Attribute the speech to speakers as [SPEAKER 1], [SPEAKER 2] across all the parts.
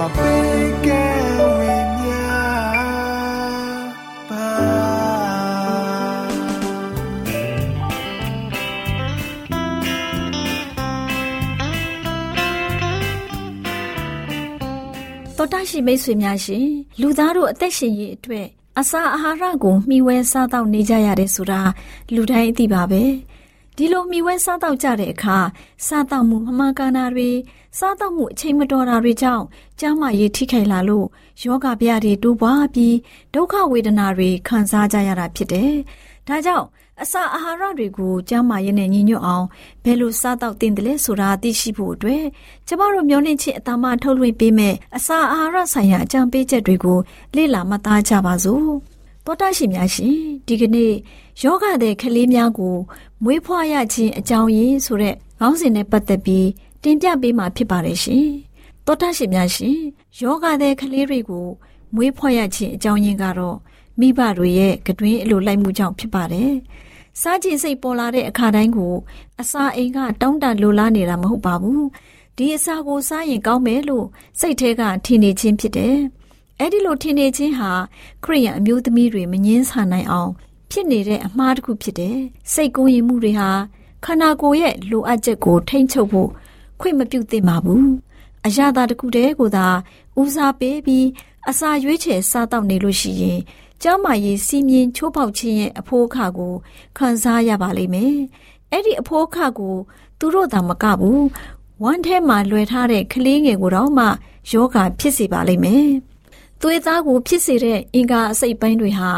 [SPEAKER 1] တော်တရှိမိတ်ဆွေများရှင်လူသားတို့အသက်ရှင်ရေးအတွက်အစာအာဟာရကိုမျှဝဲစားတော့နေကြရတယ်ဆိုတာလူတိုင်းသိပါပဲ ဒီလိုမျှဝဲစားတော့ကြတဲ့အခါစားတော့မှုမမှန်ကန်တာတွေစားတော့မှုအချိန်မတော်တာတွေကြောင့်ကျန်းမာရေးထိခိုက်လာလို့ယောဂဗျာတွေတိုးပွားပြီးဒုက္ခဝေဒနာတွေခံစားကြရတာဖြစ်တယ်။ဒါကြောင့်အစာအာဟာရတွေကိုကျန်းမာရေးနဲ့ညီညွတ်အောင်ဘယ်လိုစားတော့တင်တယ်လဲဆိုတာသိရှိဖို့အတွက်ကျမတို့မျိုးလင့်ချင်းအတမထုတ်လွှင့်ပေးမယ်အစာအာဟာရဆိုင်ရာအကြံပေးချက်တွေကိုလေ့လာမှတ်သားကြပါစို့။ တောတရှိများရှင်ဒီကနေ့ယောဂတဲ့ကလေးများကို မွေးဖွားရခြင်းအကြောင်းရင်းဆိုတဲ့ခေါင်းစဉ်နဲ့ပတ်သက်ပြီးတင်ပြပေးမှာဖြစ်ပါတယ်ရှင်။သောတာရှင်များရှင်ယောဂတဲ့ကလေးတွေကို မွေးဖွားရခြင်းအကြောင်းရင်းကတော့မိဘတွေရဲ့ကတွင်အလိုလိုက်မှုကြောင့်ဖြစ်ပါတယ်။စားခြင်းစိတ်ပေါ်လာတဲ့အခါတိုင်းကို အစာအိမ်ကတောင်းတလိုလားနေတာမဟုတ်ပါဘူး။ဒီအစာကိုစားရင်ကောင်းမယ်လို့စိတ်ထဲကထင်နေခြင်းဖြစ်တယ်။ အဲ့ဒီလိုထင်နေခြင်းဟာခရိယအမျိုးသမီးတွေမငင်းဆန်နိုင်အောင်ဖြစ်နေတဲ့အမှားတစ်ခုဖြစ်တယ်။စိတ်ကူးရင်မှုတွေဟာခန္ဓာကိုယ်ရဲ့လိုအပ်ချက်ကိုထိမ့်ချုပ်ဖို့ခွင့်မပြုသင့်ပါဘူး။အရာသာတစ်ခုတည်းကိုသာဦးစားပေးပြီးအစာရွေးချယ်စားတော့နေလို့ရှိရင်ကျမ်းမာရေးစီမင်းချိုးပေါက်ခြင်းရဲ့အဖိုးအခကိုခံစားရပါလိမ့်မယ်။အဲ့ဒီအဖိုးအခကို သူတို့သာမကဘူးဝမ်းထဲမှာလွယ်ထားတဲ့ကလေးငယ်ကိုတော့မှယောဂဖြစ်စေပါလိမ့်မယ်။ သွေးသားကိုဖြစ်စေတဲ့အင်္ဂါအစိတ်ပိုင်းတွေဟာ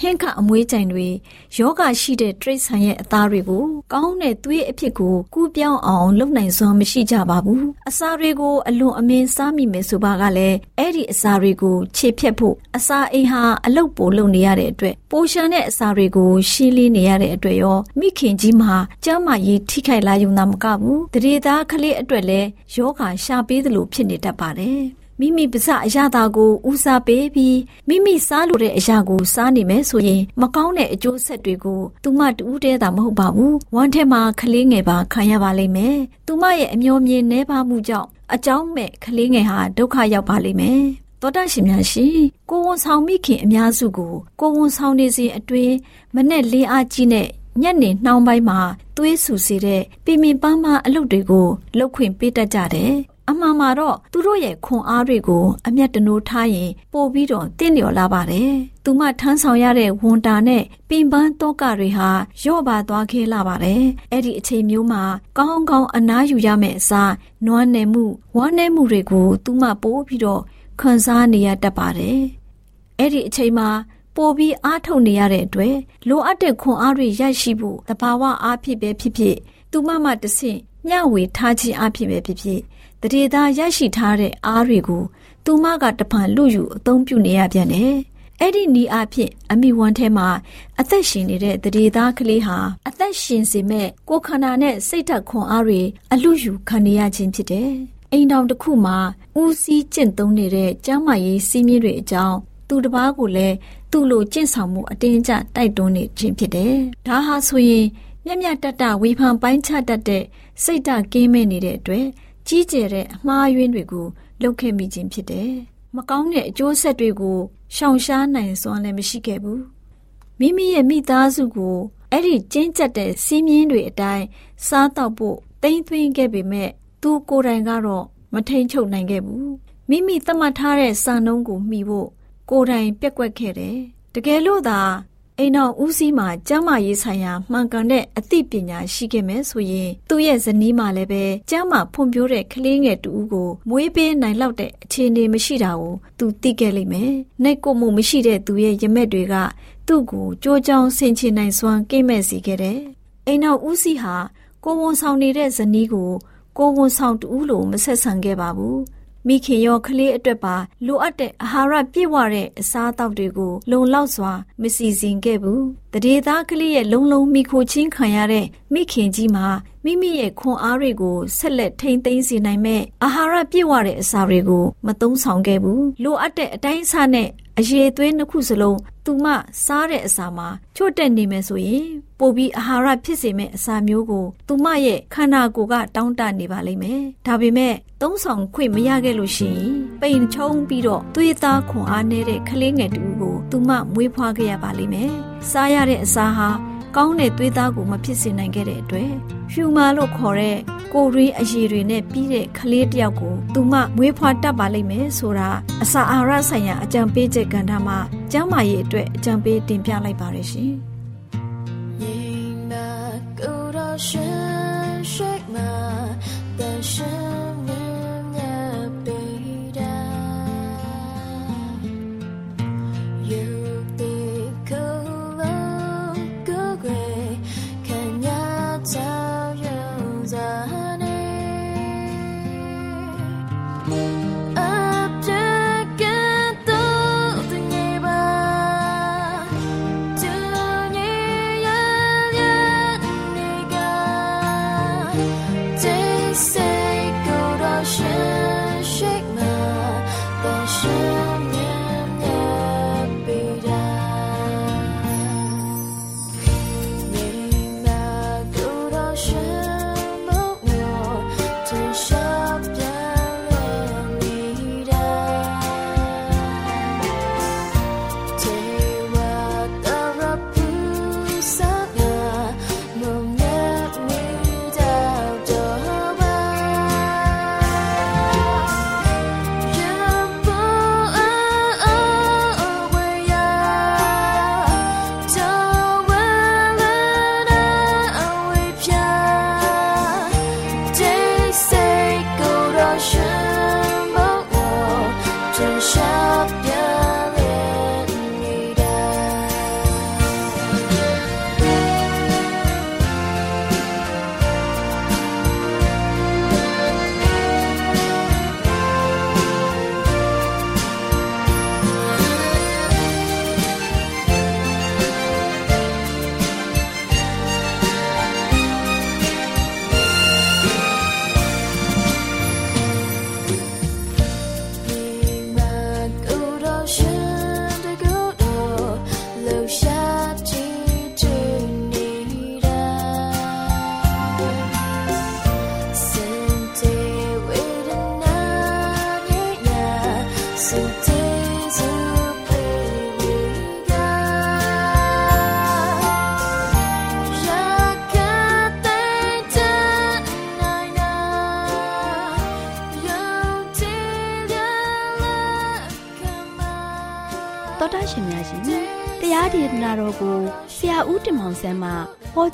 [SPEAKER 1] ဟင်းခအမွေးကြိုင်တွေယောဂရှိတဲ့တရိษံရဲ့အသားတွေကိုကောင်းတဲ့သွေးအဖြစ်ကိုကူးပြောင်းအောင်လုပ်နိုင်စွမ်းမရှိကြပါဘူးအစာတွေကိုအလွန်အမင်းစားမိမယ်ဆိုပါကလည်းအဲ့ဒီအစာတွေကိုခြေဖြတ်ဖို့အစာအိမ်ဟာအလုတ်ပိုလုပ်နေရတဲ့အတွက်ပိုရှန်တဲ့အစာတွေကိုရှင်းလင်းနေရတဲ့အတွက်ရောမိခင်ကြီးမှာကျမ်းမာရေးထိခိုက်လာရုံသာမကဘူးတရေသားကလေးအတွက်လည်းယောဂရှာပေးသလိုဖြစ်နေတတ်ပါတယ် မိမိပါဇအရာသာကိုဦးစားပေးပြီးမိမိစားလိုတဲ့အရာကိုစားနေမယ်ဆိုရင်မကောင်းတဲ့အကျိုးဆက်တွေကိုသူမတူးတဲတာမဟုတ်ပါဘူးဝမ်းထဲမှာကလေးငယ်ပါခံရပါလိမ့်မယ်သူမရဲ့အမျော်မြင်နှဲပါမှုကြောင့်အကြောင်းမဲ့ကလေးငယ်ဟာဒုက္ခရောက်ပါလိမ့်မယ်သောတာရှင်များရှင်ကိုဝန်ဆောင်မိခင်အများစုကိုကိုဝန်ဆောင်နေစဉ်အတွင်းမနဲ့လင်းအားကြီးနဲ့ညနေနှောင်းပိုင်းမှာသွေးဆူစေတဲ့ပြင်းပြင်းပန်းပန်းအလုပ်တွေကိုလှုပ်ခွင့်ပေးတတ်ကြတယ် အမှန်မှာတော့သူတို့ရဲ့ခွန်အားတွေကိုအမျက်တနိုးထားရင်ပို့ပြီးတော့တင့်လျော်လာပါတယ်။သူမထမ်းဆောင်ရတဲ့ဝန်တာနဲ့ပင်ပန်းတောကတွေဟာရော့ပါသွားခဲ့လာပါတယ်။အဲ့ဒီအချိန်မျိုးမှာကောင်းကောင်းအနားယူရမယ့်အစားနွမ်းနယ်မှုဝမ်းနည်းမှုတွေကိုသူမပို့ပြီးတော့ခံစားနေရတတ်ပါတယ်။အဲ့ဒီအချိန်မှာပိုပြီးအားထုတ်နေရတဲ့အတွက်လိုအပ်တဲ့ခွန်အားတွေရရှိဖို့တဘာဝအားဖြစ်ပဲဖြစ်ဖြစ်သူမမတဆင့်မျှဝေထားခြင်းအဖြစ်ပဲဖြစ်ဖြစ် တရေသားရရှိထားတဲ့အားတွေကိုသူမကတဖန်လူယူအသုံးပြုနေရပြန်တယ်။အဲ့ဒီနီးအဖြစ်အမိဝမ်းထဲမှာအသက်ရှင်နေတဲ့တရေသားကလေးဟာအသက်ရှင်စေမဲ့ကိုခန္ဓာနဲ့စိတ်ဓာတ်ခွန်အားတွေအလူယူခံနေရခြင်းဖြစ်တယ်အိမ်တောင်တစ်ခုမှာဦးစီးကျင့်သုံးနေတဲ့ကျမ်းမာရေးစည်းမျဉ်းတွေအကြောင်းသူတစ်ပါးကိုလည်းသူ့လိုကျင့်ဆောင်မှုအတင်းအကျပ်တိုက်တွန်းနေခြင်းဖြစ်တယ်။ဒါဟာဆိုရင်မြက်မြတ်တတဝေဖန်ပိုင်းခြားတတ်တဲ့စိတ်ဓာတ်ကင်းမဲ့နေတဲ့အတွက် ကြီးကျယ်တဲ့အမှားယွင်းတွေကိုလုပ်ခဲ့မိခြင်းဖြစ်တယ်။မကောင်းတဲ့အကျိုးဆက်တွေကိုရှောင်ရှားနိုင်စွမ်းလည်းမရှိခဲ့ဘူး။မိမိရဲ့မိသားစုကိုအဲ့ဒီကျင်းကျက်တဲ့စီးမြင်းတွေအတိုင်းစားတော့ဖို့တိမ့်သွင်းခဲ့ပေမဲ့သူကိုယ်တိုင်ကတော့မထိန်ချုပ်နိုင်ခဲ့ဘူးမိမိသတ်မှတ်ထားတဲ့စာနှုံးကိုမှီဖို့ကိုယ်တိုင်ပြက်ကွက်ခဲ့တယ်တကယ်လို့သာ အိမ်တော်ဦးစီးမှာကျမ်းမာရေးဆိုင်ရာမှန်ကန်တဲ့အသိပညာရှိခဲ့မယ်ဆိုရင်သူ့ရဲ့ဇနီးမှာလည်းပဲကျမ်းမာဖွံ့ဖြိုးတဲ့ကလေးငယ်တူဦးကိုမွေးပေးနိုင်လောက်တဲ့အခြေအနေမရှိတာကိုသူသိခဲ့လိမ့်မယ်။နှိတ်ကိုမှုမရှိတဲ့သူရဲ့ရမက်တွေကသူ့ကိုကြိုးကြောင်ဆင်ချင်နိုင်စွမ်းကိမဲ့စေခဲ့တယ်။အိမ်တော်ဦးစီးဟာကိုဝန်ဆောင်နေတဲ့ဇနီးကိုကိုဝန်ဆောင်တူလို့မဆက်ဆံခဲ့ပါဘူး။ မိခင်ရောကလေးအတွက်ပါလိုအပ်တဲ့အာဟာရပြည့်ဝတဲ့အစားအသောက်တွေကိုလုံလောက်စွာမစီစဉ်ခဲ့ဘူး။တရေသားကလေးရဲ့လုံလုံမိခိုချင်းခံရတဲ့မိခင်ကြီးမှာမိမိရဲ့ခွန်အားတွေကိုဆက်လက်ထိန်းသိမ်းစေနိုင်မဲ့အာဟာရပြည့်ဝတဲ့အစာတွေကိုမသုံးဆောင်ခဲ့ဘူး။လိုအပ်တဲ့အတိုင်းအဆနဲ့ အရေသွေးနှစ်ခုစလုံးသူမစားတဲ့အစာမှာချွတ်တက်နေမယ်ဆိုရင်ပိုပြီးအာဟာရဖြစ်စေမယ့်အစာမျိုးကိုသူမရဲ့ခန္ဓာကိုယ်ကတောင်းတနေပါလိမ့်မယ်။ဒါပေမဲ့သုံးဆောင်ခွင့်မရခဲ့လို့ရှိရင်ပိန်ချုံပြီးတော့သွေးသားခွန်အားနေတဲ့ကလေးငယ်တူကိုသူမမွေးဖွားခဲ့ရပါလိမ့်မယ်။စားရတဲ့အစာဟာကောင်းတဲ့သွေးသားကိုမဖြစ်စေနိုင်ခဲ့တဲ့အတွက် ဟျူမာလို့ခေါ်တဲ့ကိုရင်းအရည်တွေနဲ့ပြီးတဲ့ကလေးတယောက်ကိုသူမမွေးဖွားတတ်ပါလိမ့်မယ်ဆိုတာအစာအာဟာရဆိုင်ရာအကြံပေးချက်ကဏ္ဍမှာကျန်းမာရေးအတွက်အကြံပေးတင်ပြလိုက်ပါရရှင်။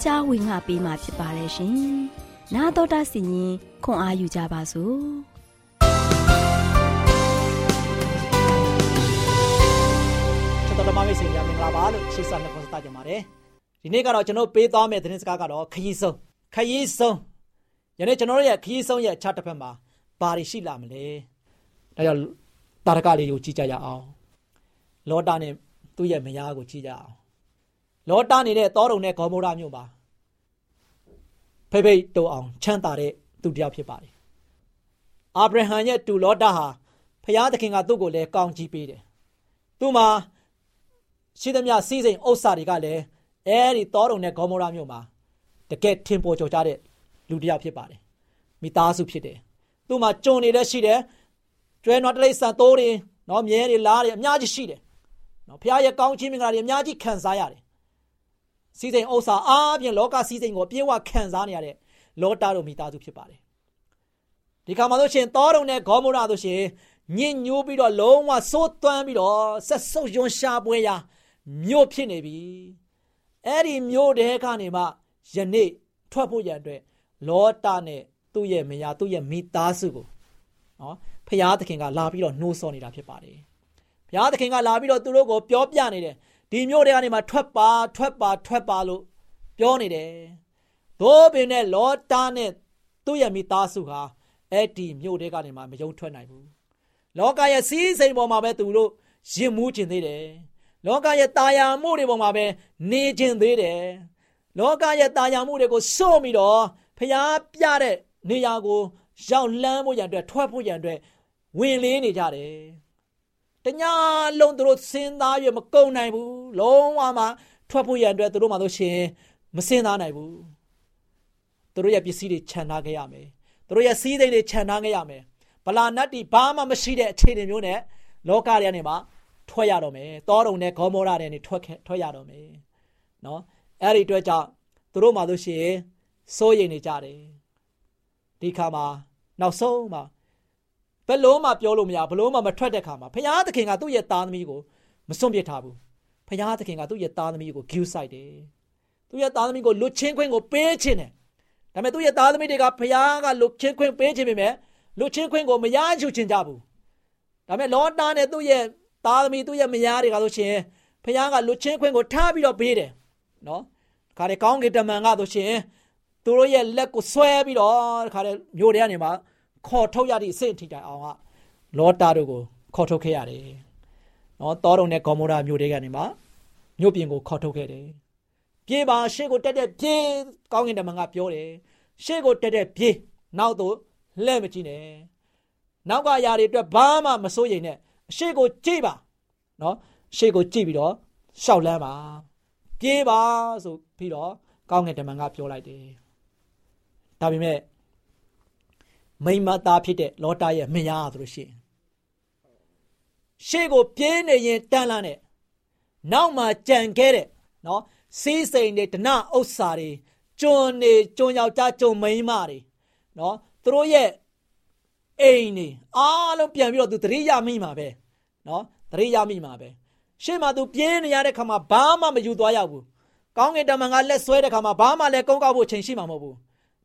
[SPEAKER 2] ကြားဝင်ငါပေးมาဖြစ်ပါတယ်ရှင်။နာတော်တာစီရင်ခွန်အားယူကြပါစို့။
[SPEAKER 3] ချက်တော်မမိတ်ဆွေများမင်္ဂလာပါလို့ရှေ့ဆက်လက်ခေါ်စတာကြပါတယ်။ဒီနေ့ကတော့ကျွန်တော်ပေးသွားမယ့်သတင်းစကားကတော့ခရီးဆုံးခရီးဆုံးယနေ့ကျွန်တော်တို့ရဲ့ခရီးဆုံးရဲ့အခြားတစ်ဖက်မှာဘာတွေရှိလာမလဲ။ဒါကြောင့်တာရကလေးကိုကြည့်ကြရအောင်။လောတာနဲ့သူ့ရဲ့မယားကိုကြည့်ကြအောင် လောတာနေတဲ့တောတုံနဲ့ဂေါမောရမြို့မှာဖိဖိတုံအောင်ချမ်းသာတဲ့သူတယောက်ဖြစ်ပါတယ်အာဗြဟံရဲ့တူလောတာဟာဖျားသခင်ကသူ့ကိုလည်းကောင်းကြီးပေးတယ်သူ့မှာရှိသမျှစီးစိမ်ဥစ္စာတွေကလည်းအဲဒီတောတုံနဲ့ဂေါမောရာမြို့မှာတကယ်ထင်ပေါ်ကျော်ကြတဲ့လူတစ်ယောက်ဖြစ်ပါတယ်မိသားစုဖြစ်တယ်သူ့မှာကြုံနေတဲ့ရှိတယ်ကျွဲနွားတလိษံတိုးတွေနော်မြဲတွေလားတွေအများကြီးရှိတယ်နော်ဖခင်ရဲ့ကောင်းချီးမင်္ဂလာတွေအများကြီးခံစားရတယ် စီးစိမ်ဥစ္စာအားဖြင့်လောကစီးစိမ်ကိုအပြည့်အဝခံစားနေရတဲ့လောတာတို့မိသားစုဖြစ်ပါတယ်ဒီခါမှာဆိုရှင်တောတုံနဲ့ဂေါမောရာဆိုရှင်ညင်ညိုးပြီးတော့လုံးဝစိုးသွမ်းပြီးတော့ဆက်ဆုပ်ယွန်ရှာပွဲရာမြို့ဖြစ်နေပြီအဲ့ဒီမြို့တဲကနေမှယနေ့ထွက်ဖို့ရန်အတွက်လောတာနဲ့သူ့ရဲ့မယားသူ့ရဲ့မိသားစုကိုနော်ဖျားသခင်ကလာပြီးတော့နှိုးဆော်နေတာဖြစ်ပါတယ်ဖျားသခင်ကလာပြီးတော့သူတို့ကိုပြောပြနေတယ် ဒီမြို့တဲကနေမှထွက်ပါထွက်ပါထွက်ပါလို့ပြောနေတယ်သို့ပင်နဲ့လောတာနဲ့သူ့ရဲ့မိသားစုဟာအဲ့ဒီမြို့တဲကနေမှမယုံထွက်နိုင်ဘူးလောကရဲ့စီးစိမ်ပေါ်မှာပဲသူတို့ရင်မူးကျင်သေးတယ်လောကရဲ့တာယာမှုတွေပေါ်မှာပဲနေကျင်သေးတယ်လောကရဲ့တာယာမှုတွေကိုစွန့်ပြီးတော့ဖျားပြတဲ့နေရာကိုရောက်လန်းဖို့ရန်အတွက်ထွက်ဖို့ရန်အတွက်ဝင်လေးနေကြတယ် တညာလုံးသူတို့စဉ်းစားရမကုန်နိုင်ဘူးလုံးဝမှထွက်ဖို့ရန်အတွက်သူတို့မှလို့ရှင်မစဉ်းစားနိုင်ဘူးသူတို့ရဲ့ပစ္စည်းတွေခြံထားခဲ့ရမယ်သူတို့ရဲ့စီးစိမ်တွေခြံထားခဲ့ရမယ်ဗလာနတ်တီဘာမှမရှိတဲ့အခြေအနေမျိုးနဲ့လောကတွေကနေမှထွက်ရတော့မယ်တောတုံနဲ့ဂေါမောရတွေနဲ့ထွက်ထွက်ရတော့မယ်နော်အဲ့ဒီအတွက်ကြောင့်သူတို့မှလို့ရှိရင်စိုးရိမ်နေကြတယ်ဒီခါမှာနောက်ဆုံးမှာ ဘယ်လုံးမှပြောလို့မရဘယ်လုံးမှမထွက်တဲ့ခါမှာဘုရားသခင်ကသူ့ရဲ့သားသမီးကိုမစွန့်ပစ်ထားဘူးဘုရားသခင်ကသူ့ရဲ့သားသမီးကိုဂယူဆိုင်တယ်သူ့ရဲ့သားသမီးကိုလွတ်ချင်းခွင့်ကိုပေးခြင်းတယ်ဒါပေမဲ့သူ့ရဲ့သားသမီးတွေကဘုရားကလွတ်ချင်းခွင့်ပေးခြင်းပေမဲ့လွတ်ချင်းခွင့်ကိုမရယူချင်ကြဘူးဒါပေမဲ့လောတာနဲ့သူ့ရဲ့သားသမီးသူ့ရဲ့မယားတွေကဆိုရှင်ဖခင်ကလွတ်ချင်းခွင့်ကိုထားပြီးတော့ပေးတယ်နော်ခါတဲ့ကောင်းကင်တမန်ကဆိုရှင်သူတို့ရဲ့လက်ကိုဆွဲပြီးတော့ခါတဲ့မြို့ထဲကနေမှ ခေါ်ထုတ်ရသည့်အဆင့်ထိတိုင်အောင်ကလောတာတို့ကိုခေါ်ထုတ်ခဲ့ရတယ်နော်တောတုံနဲ့ဂေါမောရာမြို့တွေကနေမှမြို့ပြင်ကိုခေါ်ထုတ်ခဲ့တယ်ပြေးပါရှေ့ကိုတက်တက်ပြေးကောင်းကင်တမန်ကပြောတယ်ရှေ့ကိုတက်တက်ပြေးနောက်တော့လှဲ့မကြည့်နဲ့နောက်ကຢာတွေအတွက်ဘာမှမစိုးရိမ်နဲ့အရှိကိုကြည့်ပါနော်အရှိကိုကြည့်ပြီးတော့ရှောက်လန်းပါပြေးပါဆိုပြီးတော့ကောင်းငယ်တမန်ကပြောလိုက်တယ်ဒါပေမဲ့ မိမသားဖြစ်တဲ့လောတာရဲ့မယားဆိုလို့ရှိရင်ရှေ့ကိုပြေးနေရင်တန်းလာနဲ့နောက်မှကြံခဲ့တဲ့နော်စီးစိမ်တွေဒနဥစ္စာတွေကျွန်းနေကျွန်းယောက်ျားကျွန်းမိန်းမတွေနော်သူတို့ရဲ့အိမ်နေအားလုံးပြန်ပြီးတော့သူတရိယာမိမှာပဲနော်တရိယာမိမှာပဲရှေ့မှာသူပြင်းနေရတဲ့ခါမှာဘာမှမယူသွားရဘူးကောင်းကင်တမန်ကလက်ဆွဲတဲ့ခါမှာဘာမှလည်းကုန်းကောက်ဖို့ချိန်ရှိမှာမဟုတ်ဘူး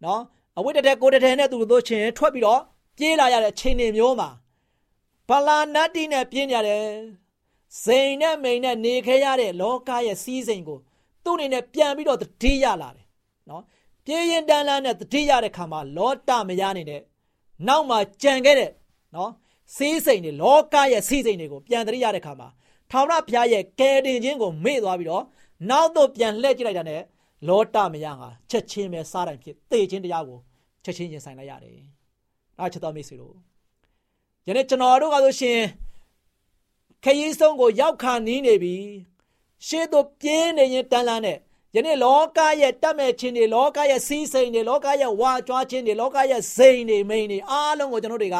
[SPEAKER 3] နော် အဝိတ္တတဲ့ကိုတတဲ့နဲ့သူတို့ချင်းထွက်ပြီးတော့ပြေးလာရတဲ့ချိန်တွေမျိုးမှာဗလာနတ်တီနဲ့ပြင်းရတယ်ဇိန်နဲ့မိန်နဲ့နေခဲ့ရတဲ့လောကရဲ့စီးစိမ်ကိုသူ့အနေနဲ့ပြန်ပြီးတော့တတိရလာတယ်နော်ပြေးရင်တန်းလန်းနဲ့တတိရတဲ့ခါမှာလောတမရနေတဲ့နောက်မှကြံခဲ့တဲ့နော်စေးစိမ်တွေလောကရဲ့စေးစိမ်တွေကိုပြန်တရိရတဲ့ခါမှာထောင်ရဘုရားရဲ့ကယ်တင်ခြင်းကိုမေ့သွားပြီးတော့နောက်တော့ပြန်လှည့်ကြည့်လိုက်တာနဲ့ လောတမယဟာချက်ချင်းပဲစားတိုင်းဖြစ်သေခြင်းတရားကိုချက်ချင်းရင်ဆိုင်လိုက်ရတယ်။ဒါချက်တော်မိတ်ဆွေတို့ယနေ့ကျွန်တော်တို့ကဆိုရှင်ခရီးဆုံးကိုရောက်ခါနီးနေပြီရှေ့သို့ပြင်းနေရင်တန်းလန်းနဲ့ယနေ့လောကရဲ့တတ်မဲ့ခြင်းတွေလောကရဲ့စီးစိမ်တွေလောကရဲ့ဝါကြွားခြင်းတွေလောကရဲ့စိန်တွေမိန်တွေအားလုံးကိုကျွန်တော်တွေက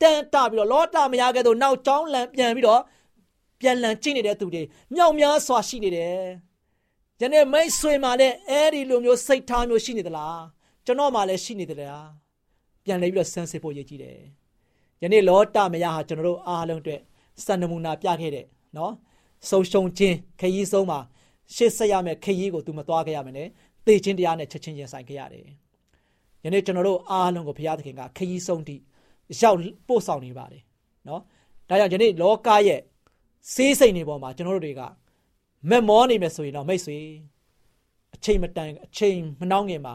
[SPEAKER 3] တန်တပြီးတော့လောတာမရခဲ့တော့နောက်ကျောင်းလန်ပြန်ပြီးတော့ပြန်လန်ကြည့်နေတဲ့သူတွေမြောက်များစွာရှိနေတယ်။ ယနေ့မိတ်ဆွေမှလည်းအဲဒီလိုမျိုးစိတ်ထားမျိုးရှိနေသလား။ကျွန်တော်မှလည်းရှိနေသလား။ပြန်လဲပြီးတော့ဆန်းစစ်ဖို့ရည်ကြည့်တယ်။ယနေ့လောတာမရဟာကျွန်တော်တို့အားလုံးအတွက်စံနမူနာပြခဲ့တဲ့နော်ဆုံရှုံခြင်းခရီးဆုံးမှာရှေ့ဆက်ရမယ့်ခရီးကို तू မသွားခဲ့ရမယ်နဲ့သေခြင်းတရားနဲ့ချက်ချင်းရင်ဆိုင်ခဲ့ရတယ်။ယနေ့ကျွန်တော်တို့အားလုံးကိုဘုရားသခင်ကခရီးဆုံးတိရောက်ပို့ဆောင်နေပါတယ်နော်။ဒါကြောင့်ယနေ့လောကရဲ့စေးစိမ်တွေပေါ်မှာကျွန်တော်တို့တွေက မက်မောနေမယ်ဆိုရင်တော့မိတ်ဆွေအချိန်မတန်အချိန်မနှောင်းငင်မှာ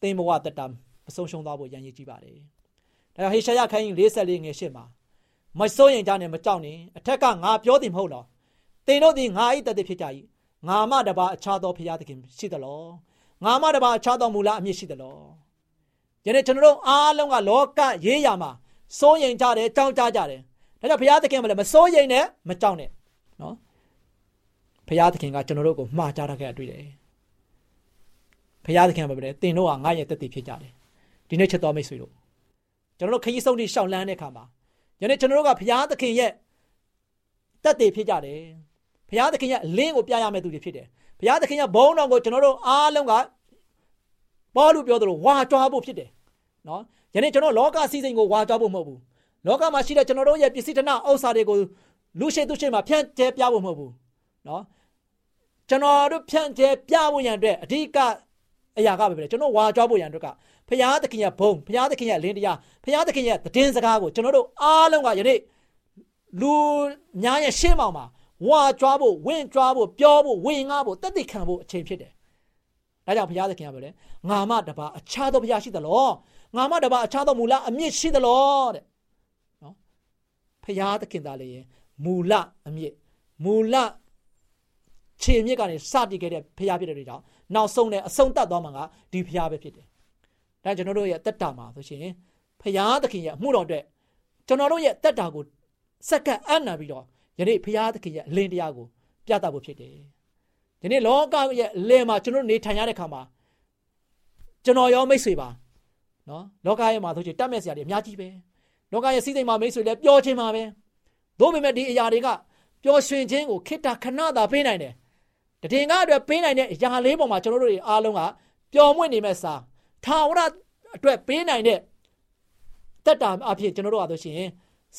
[SPEAKER 3] သင်ဘဝတက်တာမဆုံးရှုံးသွားဖို့ရန်ရည်ကြည့်ပါတယ်။ဒါကြောင့်ဟေရှာယခိုင်း44ငယ်8မှာမစိုးရင်ကြနဲ့မကြောက်နဲ့အထက်ကငါပြောသည်မဟုတ်လား။သင်တို့သည်ငါ၏တသက်ဖြစ်ကြ၏ငါမတပါအခြားသောဘုရားသခင်ရှိသလောငါမတပါအခြားသောမူလအမြင့်ရှိသလောယနေ့ကျွန်တော်တို့အားလုံးကလောကရေးရာမှာစိုးရင်ကြတယ်ကြောင်းကြကြတယ်ဒါကြောင့်ဘုရားသခင်ကလည်းမစိုးရင်နဲ့မကြောက်နဲ့နော် ဘုရားသခင်ကကျွန်တော်တို့ကိုမှားကြတာခဲ့တွေ့တယ်ဘုရားသခင်ကပြောတယ်တင်တို့ကငါရဲ့တက်တည်ဖြစ်ကြတယ်ဒီနေ့ချက်တော်မိတ်ဆွေတို့ကျွန်တော်တို့ခရီးဆုံးတိရှောက်လန်းတဲ့အခါမှာယနေ့ကျွန်တော်တို့ကဘုရားသခင်ရဲ့တက်တည်ဖြစ်ကြတယ်ဘုရားသခင်ရဲ့အလင်းကိုပြရမယ့်သူတွေဖြစ်တယ်ဘုရားသခင်ရဲ့ဘုန်းတော်ကိုကျွန်တော်တို့အားလုံးကဘောလို့ပြောသလိုဝါကြွားဖို့ဖြစ်တယ်နော်ယနေ့ကျွန်တော်လောကစည်းစိမ်ကိုဝါကြွားဖို့မဟုတ်ဘူးလောကမှာရှိတဲ့ကျွန်တော်တို့ရဲ့ပစ္စည်းတနဥစ္စာတွေကိုလူရှိသူရှိမှဖြန့်ကျဲပြဖို့မဟုတ်ဘူး နော်ကျွန်တော်တို့ဖြန့်ကျဲပြဖို့ရန်အတွက်အဓိကအရာကပဲပဲကျွန်တော်ဝါကြွားဖို့ရန်အတွက်ကဖရာသခင်ရဲ့ဘုံဖရာသခင်ရဲ့လင်းတရားဖရာသခင်ရဲ့တည်င်းစကားကိုကျွန်တော်တို့အားလုံးကယနေ့လူများရဲ့ရှေ့မှောင်မှာဝါကြွားဖို့ဝင့်ကြွားဖို့ပြောဖို့ဝင်ငါဖို့တသက်ခံဖို့အချိန်ဖြစ်တယ်။ဒါကြောင့်ဘုရားသခင်ကပြောတယ်ငါမတပါအခြားသောဘုရားရှိသလောငါမတပါအခြားသောမူလအမြင့်ရှိသလောတဲ့နော်ဘုရားသခင်သားလေမူလအမြင့်မူလ ခြေမြစ်ကနေစတည်ခဲ့တဲ့ဘုရားဖြစ်တဲ့တွေကြောင့်နောက်ဆုံးနဲ့အဆုံးသတ်သွားမှာကဒီဘုရားပဲဖြစ်တယ်။ဒါကျွန်တော်တို့ရဲ့တက်တာမှာဆိုရှင်ဘုရားသခင်ရဲ့အမှုတော်အတွက်ကျွန်တော်တို့ရဲ့တက်တာကိုစက္ကန့်အံ့နာပြီးတော့ယနေ့ဘုရားသခင်ရဲ့အလင်းတရားကိုပြသဖို့ဖြစ်တယ်။ဒီနေ့လောကရဲ့အလင်းမှာကျွန်တော်နေထိုင်ရတဲ့ခါမှာကျွန်တော်ရောမိတ်ဆွေပါနော်လောကရဲ့မှာဆိုချင်တတ်မဲ့စရာတွေအများကြီးပဲ။လောကရဲ့စီးစိမ်မှာမိတ်ဆွေလည်းပျော်ခြင်းမှာပဲ။သို့ပေမဲ့ဒီအရာတွေကပျော်ရွှင်ခြင်းကိုခိတ္တခဏသာပေးနိုင်တယ်။ တည်ငါအတွက်ပေးနိုင်တဲ့အရာလေးပေါ်မှာကျွန်တော်တို့တွေအားလုံးကပျော်မွေ့နေမဲ့စာထာဝရအတွက်ပေးနိုင်တဲ့တက်တာအဖြစ်ကျွန်တော်တို့ကဆိုရှင်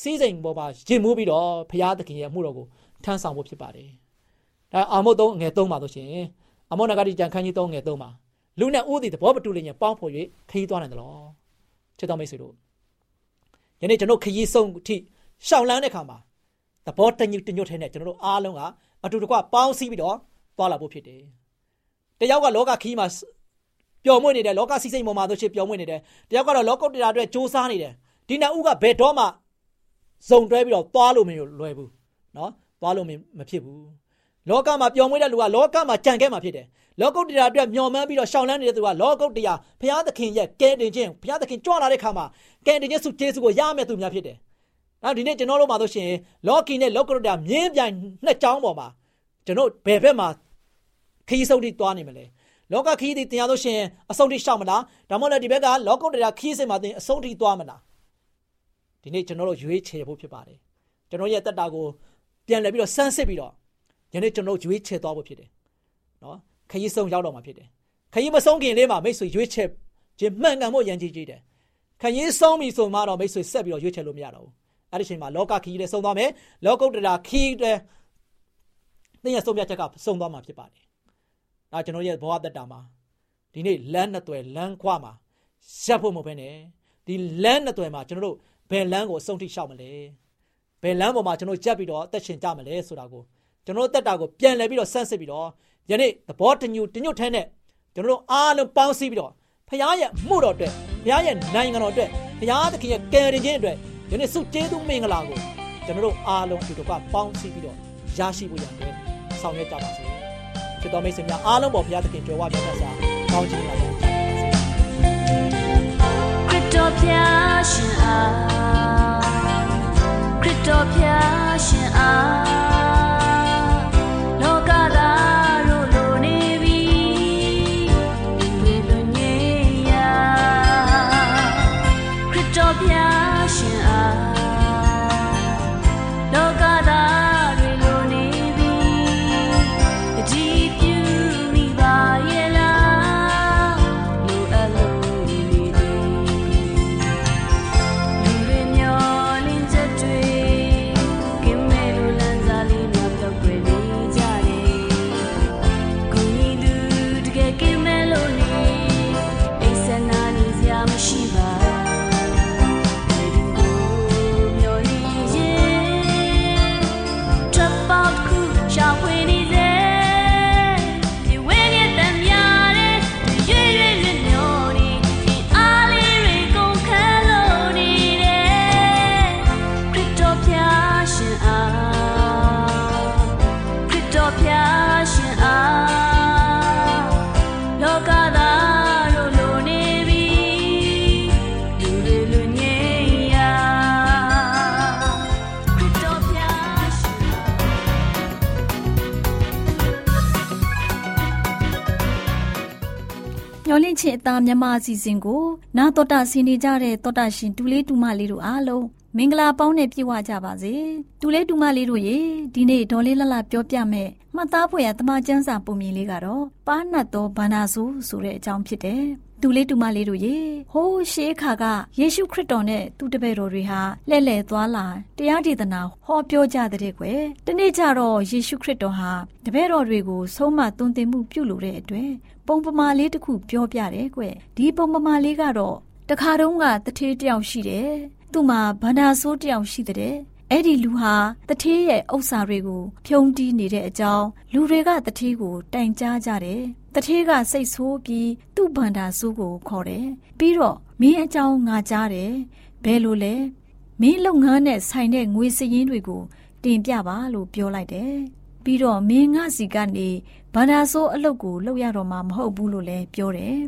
[SPEAKER 3] စီးစိမ်ပေါ်မှာရင်မှုပြီးတော့ဘုရားသခင်ရဲ့အမှုတော်ကိုထမ်းဆောင်ဖို့ဖြစ်ပါတယ်။ဒါအာမုတ်3ငယ်3ပါဆိုရှင်အမောနဂတိကြံခန်းကြီး3ငယ်3ပါလူနဲ့ဦးသည်သဘောမတူလျင်ပေါင်းဖော်၍ခရီးသွားနိုင်တယ်လို့ချစ်တော်မိတ်ဆွေတို့ယနေ့ကျွန်တော်ခရီးဆုံးအထိရှောင်လန်းတဲ့ခါမှာသဘောတညွတ်တညွတ်ထဲနဲ့ကျွန်တော်တို့အားလုံးကအတူတကွပေါင်းစည်းပြီးတော့ သွားလာဖို့ဖြစ်တယ်။တယောက်ကလောကခရီးမှာပျော်မွေ့နေတယ်လောကစီစိမ်ပေါ်မှာဆိုရှင်ပျော်မွေ့နေတယ်။တယောက်ကတော့လောကုတ္တရာအတွက်စ조사နေတယ်။ဒီနှစ်ဦးကဘယ်တော့မှဇုံတွဲပြီးတော့သွားလို့မလွယ်ဘူးနော်သွားလို့မဖြစ်ဘူးလောကမှာပျော်မွေ့တဲ့လူကလောကမှာကြံခဲ့မှာဖြစ်တယ်လောကုတ္တရာအတွက်မျော်မှန်းပြီးတော့ရှောင်လန်းနေတဲ့သူကလောကုတ္တရာဘုရားသခင်ရဲ့ကဲတင်ခြင်းဘုရားသခင်ကြွလာတဲ့ခါမှာကဲတင်ခြင်းစုကျေးဇူးကိုရမယ့်သူများဖြစ်တယ်နောက်ဒီနေ့ကျွန်တော်တို့မှာဆိုရှင်လောကီနဲ့လောကုတ္တရာမြင်းပြိုင်နှစ်ကြောင်းပေါ်မှာကျွန်တော်ဘယ်ဘက်မှာ ခရီးဆုံးတိသွားနေမလဲလောကခရီးတွေတင်ရလို့ရှင်အဆုံးထိရှောက်မလားဒါမှမဟုတ်ဒီဘက်ကလောကုတ္တရာခရီးစဉ်မှာတင်အဆုံးထိသွားမလားဒီနေ့ကျွန်တော်တို့ရွေးချယ်ဖို့ဖြစ်ပါတယ်ကျွန်တော်ရဲ့တက်တာကိုပြန်လည်ပြီးတော့စမ်းစစ်ပြီးတော့ယနေ့ကျွန်တော်ရွေးချယ်သွားဖို့ဖြစ်တယ်နော်ခရီးဆုံးရောက်တော့မှာဖြစ်တယ်ခရီးမဆုံးခင်လေးမှာမိတ်ဆွေရွေးချယ်ခြင်းမှန်ကန်ဖို့ရန်ကြီးကြီးတယ်ခရီးဆုံးပြီဆိုမှတော့မိတ်ဆွေဆက်ပြီးတော့ရွေးချယ်လို့မရတော့ဘူးအဲ့ဒီချိန်မှာလောကခရီးလည်းဆုံးသွားမယ်လောကုတ္တရာခရီးလည်းသင်ရဲ့ဆုံးဖြတ်ချက်ကဆုံးသွားမှာဖြစ်ပါတယ် ဒါကျွန်တော်ရဲ့ဘဝတက်တာမှာဒီနေ့လမ်းနှစ်သွယ်လမ်းခွမှာရပ်ဖို့မဟုတ်ဘဲနဲ့ဒီလမ်းနှစ်သွယ်မှာကျွန်တော်တို့ဘယ်လမ်းကိုအဆုံးထိရှောက်မလဲဘယ်လမ်းပေါ်မှာကျွန်တော်ကြက်ပြီးတော့အသက်ရှင်ကြမလဲဆိုတာကိုကျွန်တော်တက်တာကိုပြန်လဲပြီးတော့ဆန်းစစ်ပြီးတော့ယနေ့သဘောတညူတညွတ်ထဲနဲ့ကျွန်တော်တို့အားလုံးပေါင်းစည်းပြီးတော့ဖခင်ရဲ့မှုတော်အတွက်ဖခင်ရဲ့နိုင်ငံတော်အတွက်ဖခင်သခင်ရဲ့ကယ်တင်ခြင်းအတွက်ယနေ့စုကျေးဇူးမင်္ဂလာကိုကျွန်တော်တို့အားလုံးဒီတော့ကပေါင်းစည်းပြီးတော့ရရှိဖို့ရတဲ့ဆောင်ရွက်ကြပါစေ ချစ်တော်မိတ်ဆွေများအားလုံးပေါ်ဘုရားသခင်ကြွယ်ဝပြတ်သက်စွာကောင်းချီးပါစေ
[SPEAKER 4] ခရစ်တော်ဖျားရှင်အားတော်ဖျားရှ
[SPEAKER 1] င်အား သားမြမအစီအစဉ်ကို နာတော်တာဆင်နေကြတဲ့တော်တာရှင်တူလေးတူမလေးတို့အားလုံးမင်္ဂလာပေါင်းနဲ့ပြည့်ဝကြပါစေတူလေးတူမလေးတို့ရေဒီနေ့ဒေါ်လေးလလပြောပြမယ်မှတ်သားဖွယ်ရတမချန်းစာပုံမြင်လေးကတော့ပါနတ်သောဘာနာစုဆိုတဲ့အကြောင်းဖြစ်တယ် တူလေးတူမလေးတို့ရေဟိုးရှေးခါကယေရှုခရစ်တော်နဲ့သူတပည့်တော်တွေဟာလှဲ့လှဲ့သွားလာတရားဒေသနာဟောပြောကြတဲ့ကွယ်တနေ့ကျတော့ယေရှုခရစ်တော်ဟာတပည့်တော်တွေကိုဆုံးမသွန်သင်မှုပြုလိုတဲ့အတွက်ပုံပမာလေးတစ်ခုပြောပြတယ်ကွဒီပုံပမာလေးကတော့တခါတုန်းကတထေးတယောက်ရှိတယ်သူ့မှာဗန္ဒာဆိုးတယောက်ရှိတဲ့ အဲ့ဒီလူဟာတထေးရဲ့ဥစ္စာတွေကို ဖြုံးတီးနေတဲ့အကြောင်းလူတွေကတထေးကိုတိုင်ကြားကြတယ်တထေးကစိတ်ဆိုးပြီးသူ့ဗန္ဒာဆိုးကိုခေါ်တယ်ပြီးတော့မင်းအကြောင်းငါကြားတယ်ဘယ်လိုလဲမင်းလုပ်ငန်းနဲ့ဆိုင်တဲ့ငွေစည်ရင်းတွေကိုတင်ပြပါလို့ပြောလိုက်တယ်ပြီးတော့မင်းငါစီကနေဗန္ဒာဆိုးအလုပ်ကိုလုပ်ရတော့မှာမဟုတ်ဘူးလို့လည်းပြောတယ်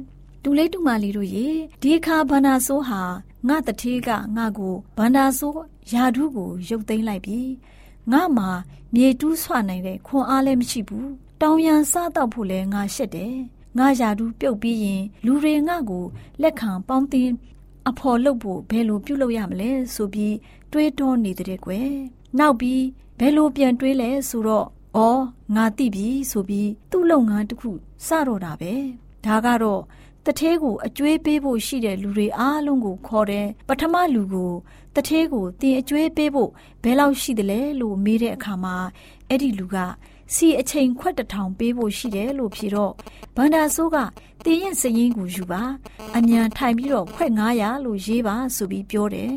[SPEAKER 1] တူလေးတူမလေးတို့ရေဒီအခါဗန္ဒာဆိုးဟာငါတထေးကငါကိုဗန္ဒာဆိုး ယာဒုကိုရုပ်သိမ်းလိုက်ပြီငါမှာမြေတူးဆွနိုင်တဲ့ခွန်အားလည်းမရှိဘူးတောင်ရန်စားတော့ဖို့လည်းငါရှက်တယ်ငါယာဒုပြုတ်ပြီးရင်လူတွေငါကိုလက်ခံပေါင်းတင်အဖော်လုပ်ဖို့ဘယ်လိုပြုလုပ်ရမလဲဆိုပြီးတွေးတောနေတဲ့ကွယ်နောက်ပြီးဘယ်လိုပြန်တွေးလဲဆိုတော့အော်ငါသိပြီဆိုပြီးသူ့လုပ်ငန်းတစ်ခုစတော့တာပဲဒါကတော့ တထဲကိုအကျွေးပေးဖို့ရှိတဲ့လူတွေအားလုံးကိုခေါ်တယ်ပထမလူကိုတထဲကိုတင်အကျွေးပေးဖို့ဘယ်လောက်ရှိတယ်လဲလို့မေးတဲ့အခါမှာအဲ့ဒီလူကစီအချိန်ခွက်တထောင်ပေးဖို့ရှိတယ်လို့ဖြေတော့ဗန္ဒာဆိုးကတင်ရဲ့စရင်ကိုယူပါအမြန်ထိုင်ပြီးတော့ခွက်900လို့ရေးပါဆိုပြီးပြောတယ်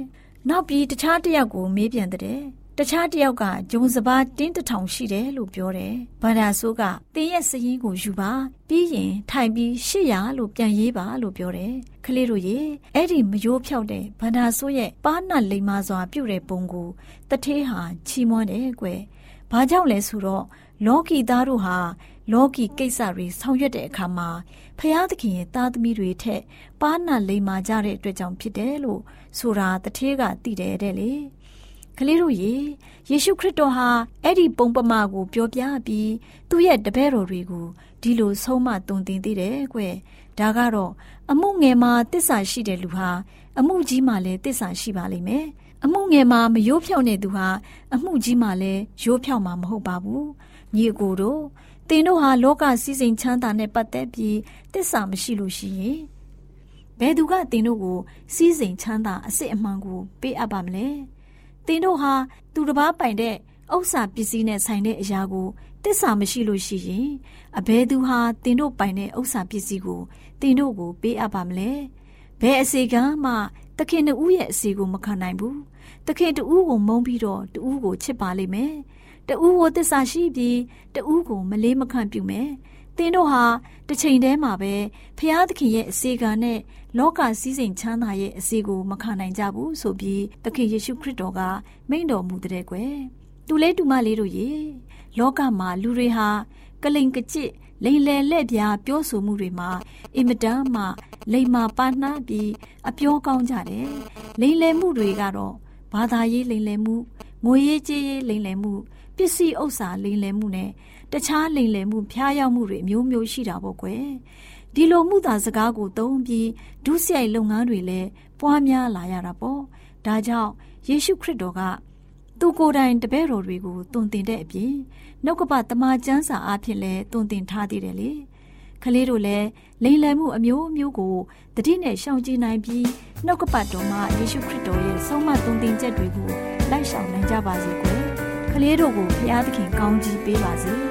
[SPEAKER 1] နောက်ပြီးတခြားတစ်ယောက်ကိုမေးပြန်တဲ့ တခြားတယောက်ကဂျုံစပါးတင်းတထောင်ရှိတယ်လို့ပြောတယ်။ဗန္ဒာဆိုးကတင်းရဲ့စရင်ကိုယူပါပြီးရင်ထိုင်ပြီး800လို့ပြန်ရေးပါလို့ပြောတယ်။ကလေးတို့ရေအဲ့ဒီမယိုးဖြောက်တဲ့ဗန္ဒာဆိုးရဲ့ပါးနတ်လိမ္မာစွာပြုတ်တဲ့ပုံကိုတထေးဟာချီးမွမ်းတယ်ကွယ်။ဘာကြောင့်လဲဆိုတော့လောကီသားတို့ဟာလောကီကိစ္စတွေဆောင်ရွက်တဲ့အခါမှာဖျားသခင်ရဲ့သားသမီးတွေထက်ပါးနတ်လိမ္မာကြတဲ့အတွက်ကြောင့်ဖြစ်တယ်လို့ဆိုတာတထေးကသိတယ်တဲ့လေ။ ကလေးတို့ရေယေရှုခရစ်တော်ဟာအဲ့ဒီပုံပမာကိုပြောပြပြီးသူ့ရဲ့တပည့်တော်တွေကိုဒီလိုဆုံးမသွန်သင်သေးတယ်ကွဒါကတော့အမှုငယ်မှာတစ္ဆာရှိတဲ့လူဟာအမှုကြီးမှာလည်းတစ္ဆာရှိပါလိမ့်မယ်အမှုငယ်မှာမရိုးဖြောက်နေသူဟာအမှုကြီးမှာလည်းရိုးဖြောက်မှာမဟုတ်ပါဘူးညီအကိုတို့တင်တို့ဟာလောကစည်းစိမ်ချမ်းသာနဲ့ပတ်သက်ပြီးတစ္ဆာမရှိလို့ရှိရင်ဘယ်သူကတင်တို့ကိုစည်းစိမ်ချမ်းသာအစ်စ်အမှန်ကိုပေးအပ်ပါမလဲသ င်တို့ဟာသူတစ်ပါးပိုင်တဲ့ဥစ္စာပစ္စည်းနဲ့ဆိုင်တဲ့အရာကိုတစ္ဆာမရှိလို့ရှိရင်အဘယ်သူဟာသင်တို့ပိုင်တဲ့ဥစ္စာပစ္စည်းကိုသင်တို့ကိုပေးအပ်ပါမလဲဘယ်အစီကံမှသခင်တူရဲ့အစီကိုမခံနိုင်ဘူးသခင်တူကိုမုန်းပြီးတော့တူကိုချစ်ပါလိမ့်မယ်တူကိုတစ္ဆာရှိပြီးတူကိုမလေးမခံပြုမယ် သင်တို့ဟာတစ်ချိန်တည်းမှာပဲဖျားသခင်ရဲ့အစီကံနဲ့လောကစည်းစိမ်ချမ်းသာရဲ့အစီကိုမခံနိုင်ကြဘူးဆိုပြီးသခင်ယေရှုခရစ်တော်ကမိန့်တော်မူတဲ့ကွယ်တူလေးတူမလေးတို့ရေလောကမှာလူတွေဟာကလိန်ကကြစ်လိန်လယ်လက်ပြားပြောဆိုမှုတွေမှာအင်မတန်မှလိန်မာပါနှားပြီးအပြောကောင်းကြတယ်လိန်လယ်မှုတွေကတော့ဘာသာရေးလိန်လယ်မှုငွေရေးကြေးရေးလိန်လယ်မှုပစ္စည်းဥစ္စာလိန်လယ်မှုနဲ့ တခြားလိမ်လည်မှုဖျားယောက်မှုတွေမျိုးမျိုးရှိတာပေါ့ကွယ်ဒီလိုမှုသာစကားကိုသုံးပြီးဒုစရိုက်လုပ်ငန်းတွေလည်းပွားများလာရတာပေါ့ဒါကြောင့်ယေရှုခရစ်တော်ကသူကိုယ်တိုင်တပည့်တော်တွေကိုတုံတင်တဲ့အပြင်နှုတ်ကပတမန်ကျမ်းစာအဖြစ်လဲတုံတင်ထားသေးတယ်လေကလေးတို့လည်းလိမ်လည်မှုအမျိုးမျိုးကိုတတိနဲ့ရှောင်ကျဉ်နိုင်ပြီးနှုတ်ကပတ်တော်မှာယေရှုခရစ်တော်ရဲ့ဆုံးမတုံတင်ချက်တွေကိုလိုက်ဆောင်နိုင်ကြပါစေကွယ်ကလေးတို့ကိုဖျားသခင်ကောင်းကြီးပေးပါစေ